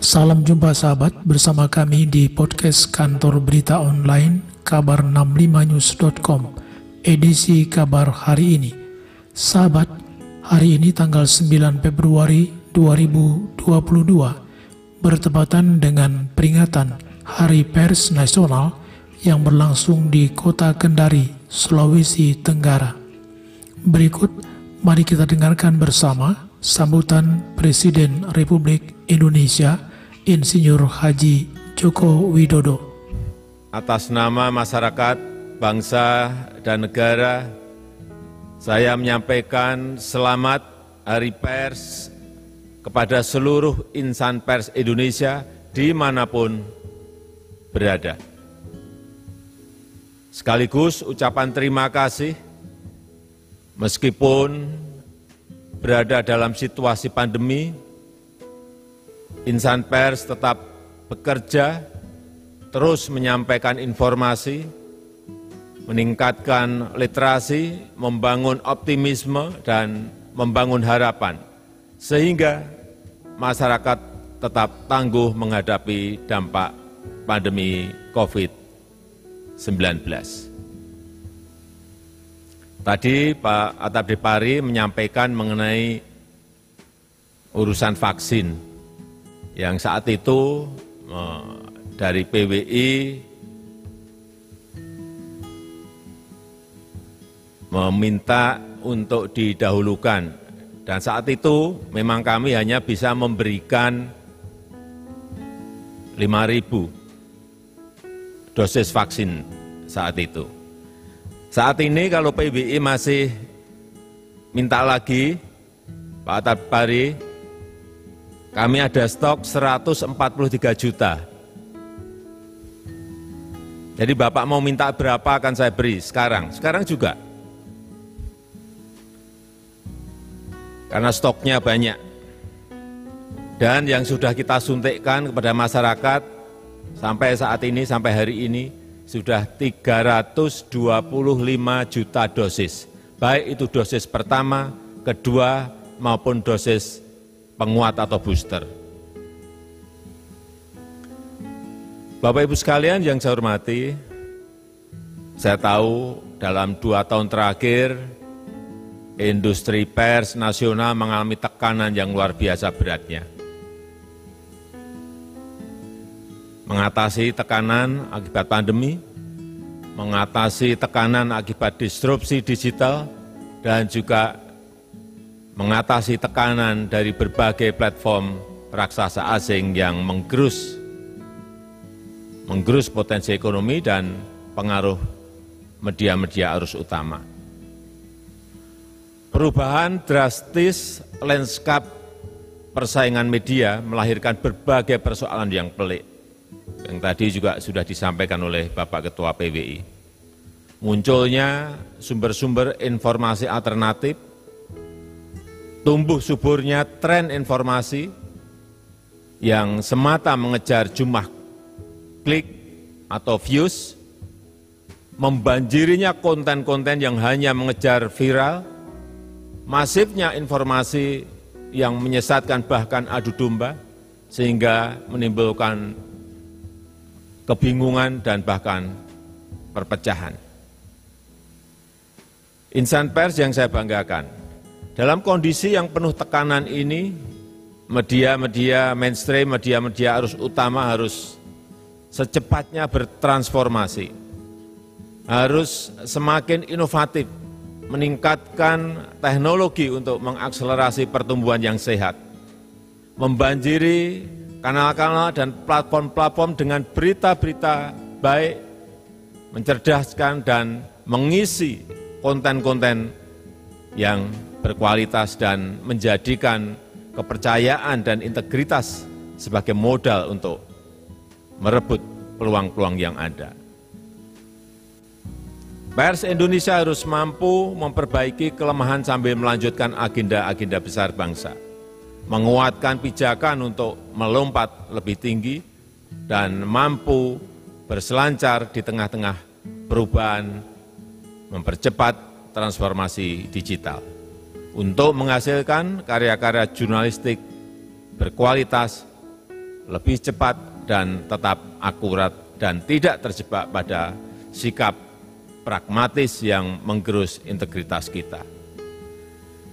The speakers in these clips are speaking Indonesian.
Salam jumpa sahabat bersama kami di podcast kantor berita online kabar65news.com edisi kabar hari ini. Sahabat, hari ini tanggal 9 Februari 2022 bertepatan dengan peringatan Hari Pers Nasional yang berlangsung di kota Kendari, Sulawesi Tenggara. Berikut, mari kita dengarkan bersama sambutan Presiden Republik Indonesia Insinyur Haji Joko Widodo. Atas nama masyarakat, bangsa, dan negara, saya menyampaikan selamat Hari Pers kepada seluruh insan pers Indonesia di mana pun berada. Sekaligus ucapan terima kasih meskipun berada dalam situasi pandemi, insan pers tetap bekerja, terus menyampaikan informasi, meningkatkan literasi, membangun optimisme, dan membangun harapan, sehingga masyarakat tetap tangguh menghadapi dampak pandemi COVID-19. Tadi Pak Atap Depari menyampaikan mengenai urusan vaksin yang saat itu eh, dari PWI meminta untuk didahulukan dan saat itu memang kami hanya bisa memberikan 5.000 dosis vaksin saat itu. Saat ini kalau PBI masih minta lagi, Pak Tabari, kami ada stok 143 juta. Jadi Bapak mau minta berapa akan saya beri sekarang, sekarang juga. Karena stoknya banyak. Dan yang sudah kita suntikkan kepada masyarakat sampai saat ini, sampai hari ini, sudah 325 juta dosis, baik itu dosis pertama, kedua, maupun dosis penguat atau booster. Bapak Ibu sekalian yang saya hormati, saya tahu dalam dua tahun terakhir, industri pers nasional mengalami tekanan yang luar biasa beratnya. mengatasi tekanan akibat pandemi, mengatasi tekanan akibat disrupsi digital, dan juga mengatasi tekanan dari berbagai platform raksasa asing yang menggerus, menggerus potensi ekonomi dan pengaruh media-media arus utama. Perubahan drastis landscape persaingan media melahirkan berbagai persoalan yang pelik yang tadi juga sudah disampaikan oleh Bapak Ketua PWI. Munculnya sumber-sumber informasi alternatif, tumbuh suburnya tren informasi yang semata mengejar jumlah klik atau views, membanjirinya konten-konten yang hanya mengejar viral, masifnya informasi yang menyesatkan bahkan adu domba, sehingga menimbulkan kebingungan, dan bahkan perpecahan. Insan pers yang saya banggakan, dalam kondisi yang penuh tekanan ini, media-media mainstream, media-media arus utama harus secepatnya bertransformasi, harus semakin inovatif, meningkatkan teknologi untuk mengakselerasi pertumbuhan yang sehat, membanjiri kanal-kanal dan platform-platform dengan berita-berita baik, mencerdaskan dan mengisi konten-konten yang berkualitas dan menjadikan kepercayaan dan integritas sebagai modal untuk merebut peluang-peluang yang ada. Pers Indonesia harus mampu memperbaiki kelemahan sambil melanjutkan agenda-agenda besar bangsa menguatkan pijakan untuk melompat lebih tinggi dan mampu berselancar di tengah-tengah perubahan, mempercepat transformasi digital untuk menghasilkan karya-karya jurnalistik berkualitas, lebih cepat dan tetap akurat dan tidak terjebak pada sikap pragmatis yang menggerus integritas kita.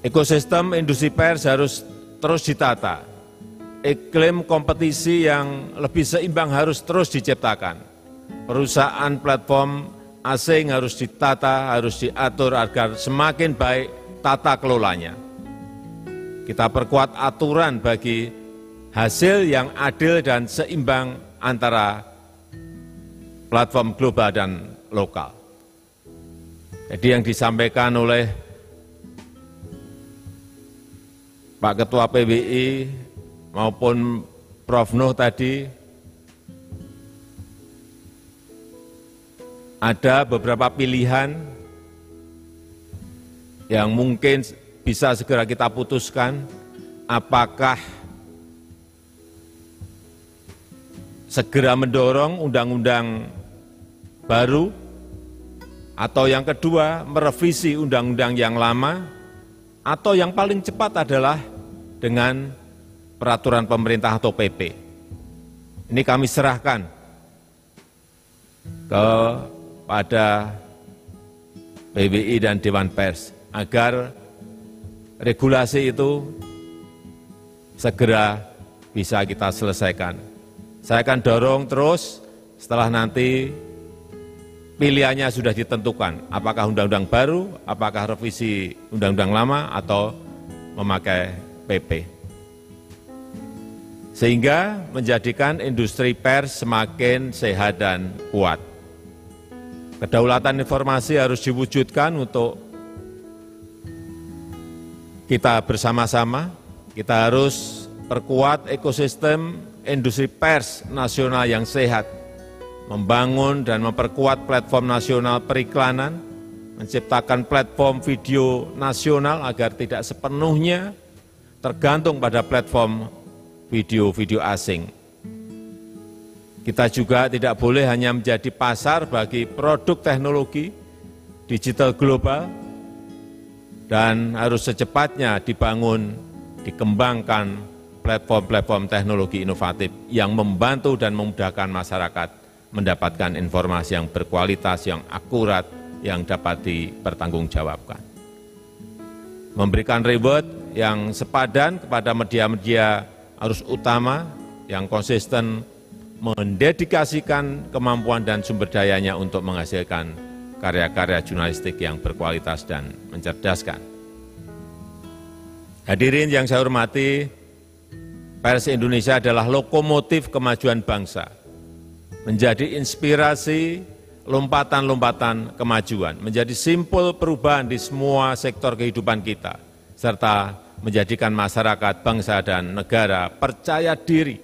Ekosistem industri pers harus terus ditata. Iklim kompetisi yang lebih seimbang harus terus diciptakan. Perusahaan platform asing harus ditata, harus diatur agar semakin baik tata kelolanya. Kita perkuat aturan bagi hasil yang adil dan seimbang antara platform global dan lokal. Jadi yang disampaikan oleh Pak Ketua PBI maupun Prof. Nuh tadi, ada beberapa pilihan yang mungkin bisa segera kita putuskan, apakah segera mendorong undang-undang baru, atau yang kedua merevisi undang-undang yang lama, atau yang paling cepat adalah dengan peraturan pemerintah atau PP. Ini kami serahkan kepada PBI dan Dewan Pers agar regulasi itu segera bisa kita selesaikan. Saya akan dorong terus setelah nanti pilihannya sudah ditentukan, apakah undang-undang baru, apakah revisi undang-undang lama, atau memakai PP. Sehingga menjadikan industri pers semakin sehat dan kuat. Kedaulatan informasi harus diwujudkan untuk kita bersama-sama, kita harus perkuat ekosistem industri pers nasional yang sehat, membangun dan memperkuat platform nasional periklanan, menciptakan platform video nasional agar tidak sepenuhnya tergantung pada platform video-video asing. Kita juga tidak boleh hanya menjadi pasar bagi produk teknologi digital global dan harus secepatnya dibangun, dikembangkan platform-platform teknologi inovatif yang membantu dan memudahkan masyarakat mendapatkan informasi yang berkualitas, yang akurat, yang dapat dipertanggungjawabkan. Memberikan reward yang sepadan kepada media-media arus utama yang konsisten mendedikasikan kemampuan dan sumber dayanya untuk menghasilkan karya-karya jurnalistik yang berkualitas dan mencerdaskan. Hadirin yang saya hormati, pers Indonesia adalah lokomotif kemajuan bangsa menjadi inspirasi lompatan-lompatan kemajuan, menjadi simpul perubahan di semua sektor kehidupan kita, serta menjadikan masyarakat, bangsa, dan negara percaya diri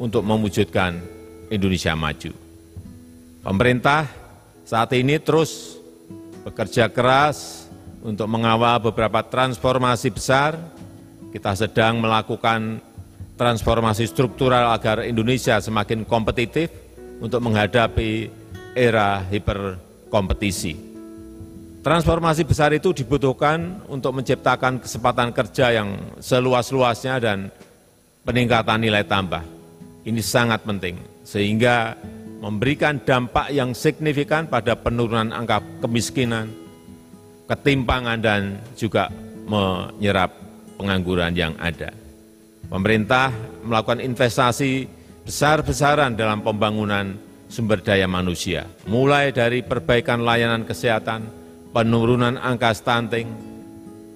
untuk mewujudkan Indonesia maju. Pemerintah saat ini terus bekerja keras untuk mengawal beberapa transformasi besar. Kita sedang melakukan transformasi struktural agar Indonesia semakin kompetitif untuk menghadapi era hiperkompetisi. Transformasi besar itu dibutuhkan untuk menciptakan kesempatan kerja yang seluas-luasnya dan peningkatan nilai tambah. Ini sangat penting, sehingga memberikan dampak yang signifikan pada penurunan angka kemiskinan, ketimpangan, dan juga menyerap pengangguran yang ada. Pemerintah melakukan investasi besar-besaran dalam pembangunan sumber daya manusia, mulai dari perbaikan layanan kesehatan, penurunan angka stunting,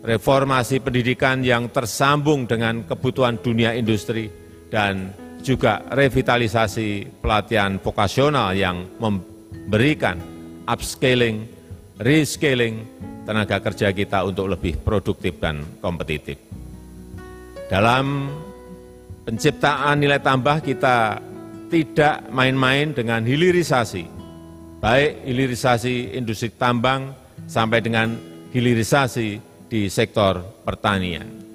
reformasi pendidikan yang tersambung dengan kebutuhan dunia industri, dan juga revitalisasi pelatihan vokasional yang memberikan upscaling, rescaling tenaga kerja kita untuk lebih produktif dan kompetitif. Dalam penciptaan nilai tambah kita tidak main-main dengan hilirisasi, baik hilirisasi industri tambang sampai dengan hilirisasi di sektor pertanian.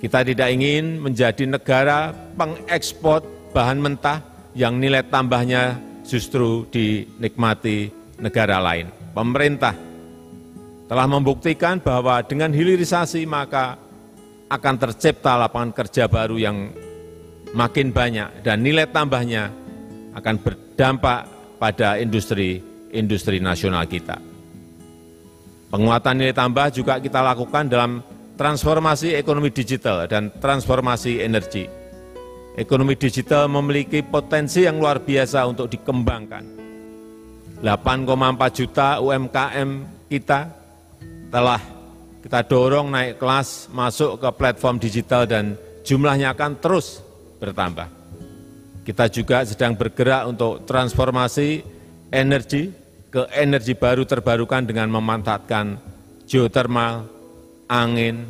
Kita tidak ingin menjadi negara pengekspor bahan mentah yang nilai tambahnya justru dinikmati negara lain. Pemerintah telah membuktikan bahwa dengan hilirisasi maka akan tercipta lapangan kerja baru yang makin banyak dan nilai tambahnya akan berdampak pada industri-industri nasional kita. Penguatan nilai tambah juga kita lakukan dalam transformasi ekonomi digital dan transformasi energi. Ekonomi digital memiliki potensi yang luar biasa untuk dikembangkan. 8,4 juta UMKM kita telah kita dorong naik kelas masuk ke platform digital dan jumlahnya akan terus bertambah. Kita juga sedang bergerak untuk transformasi energi ke energi baru terbarukan dengan memanfaatkan geothermal, angin,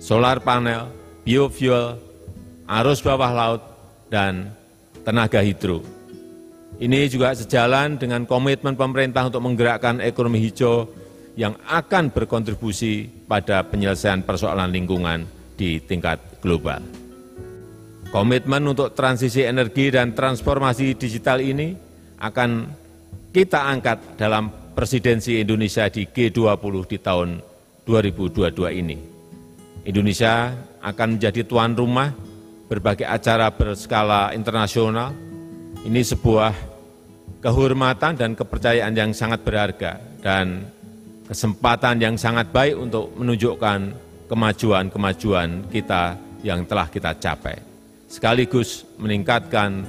solar panel, biofuel, arus bawah laut, dan tenaga hidro. Ini juga sejalan dengan komitmen pemerintah untuk menggerakkan ekonomi hijau yang akan berkontribusi pada penyelesaian persoalan lingkungan di tingkat global. Komitmen untuk transisi energi dan transformasi digital ini akan kita angkat dalam presidensi Indonesia di G20 di tahun 2022 ini. Indonesia akan menjadi tuan rumah berbagai acara berskala internasional. Ini sebuah kehormatan dan kepercayaan yang sangat berharga dan kesempatan yang sangat baik untuk menunjukkan kemajuan-kemajuan kita yang telah kita capai, sekaligus meningkatkan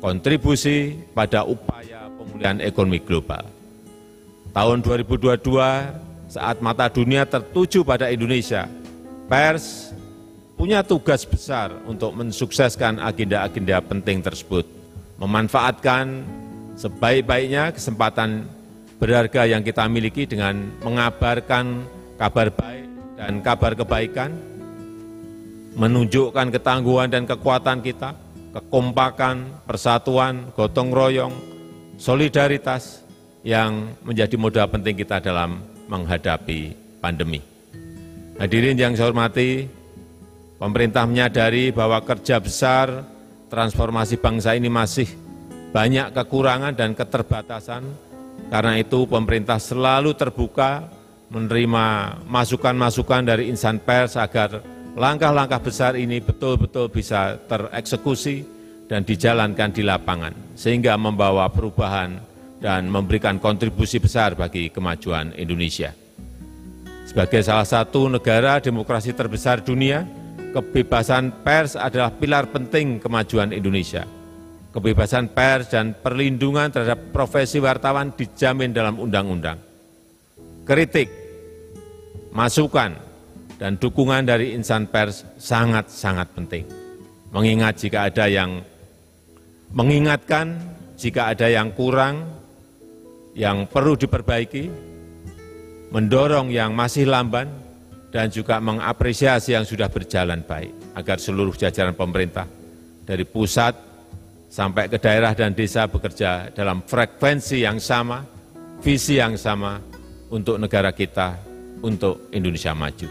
kontribusi pada upaya pemulihan ekonomi global. Tahun 2022 saat mata dunia tertuju pada Indonesia, pers punya tugas besar untuk mensukseskan agenda-agenda penting tersebut, memanfaatkan sebaik-baiknya kesempatan berharga yang kita miliki dengan mengabarkan kabar baik dan kabar kebaikan, menunjukkan ketangguhan dan kekuatan kita, kekompakan, persatuan, gotong royong, solidaritas yang menjadi modal penting kita dalam menghadapi pandemi. Hadirin yang saya hormati, pemerintah menyadari bahwa kerja besar transformasi bangsa ini masih banyak kekurangan dan keterbatasan. Karena itu pemerintah selalu terbuka menerima masukan-masukan dari insan pers agar langkah-langkah besar ini betul-betul bisa tereksekusi dan dijalankan di lapangan, sehingga membawa perubahan dan memberikan kontribusi besar bagi kemajuan Indonesia. Sebagai salah satu negara demokrasi terbesar dunia, kebebasan pers adalah pilar penting kemajuan Indonesia. Kebebasan pers dan perlindungan terhadap profesi wartawan dijamin dalam undang-undang. Kritik, masukan, dan dukungan dari insan pers sangat-sangat penting. Mengingat jika ada yang mengingatkan, jika ada yang kurang, yang perlu diperbaiki, mendorong yang masih lamban, dan juga mengapresiasi yang sudah berjalan baik, agar seluruh jajaran pemerintah dari pusat sampai ke daerah dan desa bekerja dalam frekuensi yang sama, visi yang sama untuk negara kita, untuk Indonesia maju.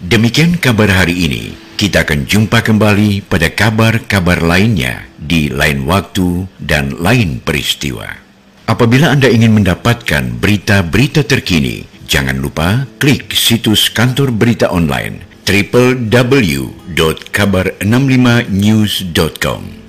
Demikian kabar hari ini. Kita akan jumpa kembali pada kabar-kabar lainnya di lain waktu dan lain peristiwa. Apabila Anda ingin mendapatkan berita-berita terkini, jangan lupa klik situs kantor berita online www.kabar65news.com.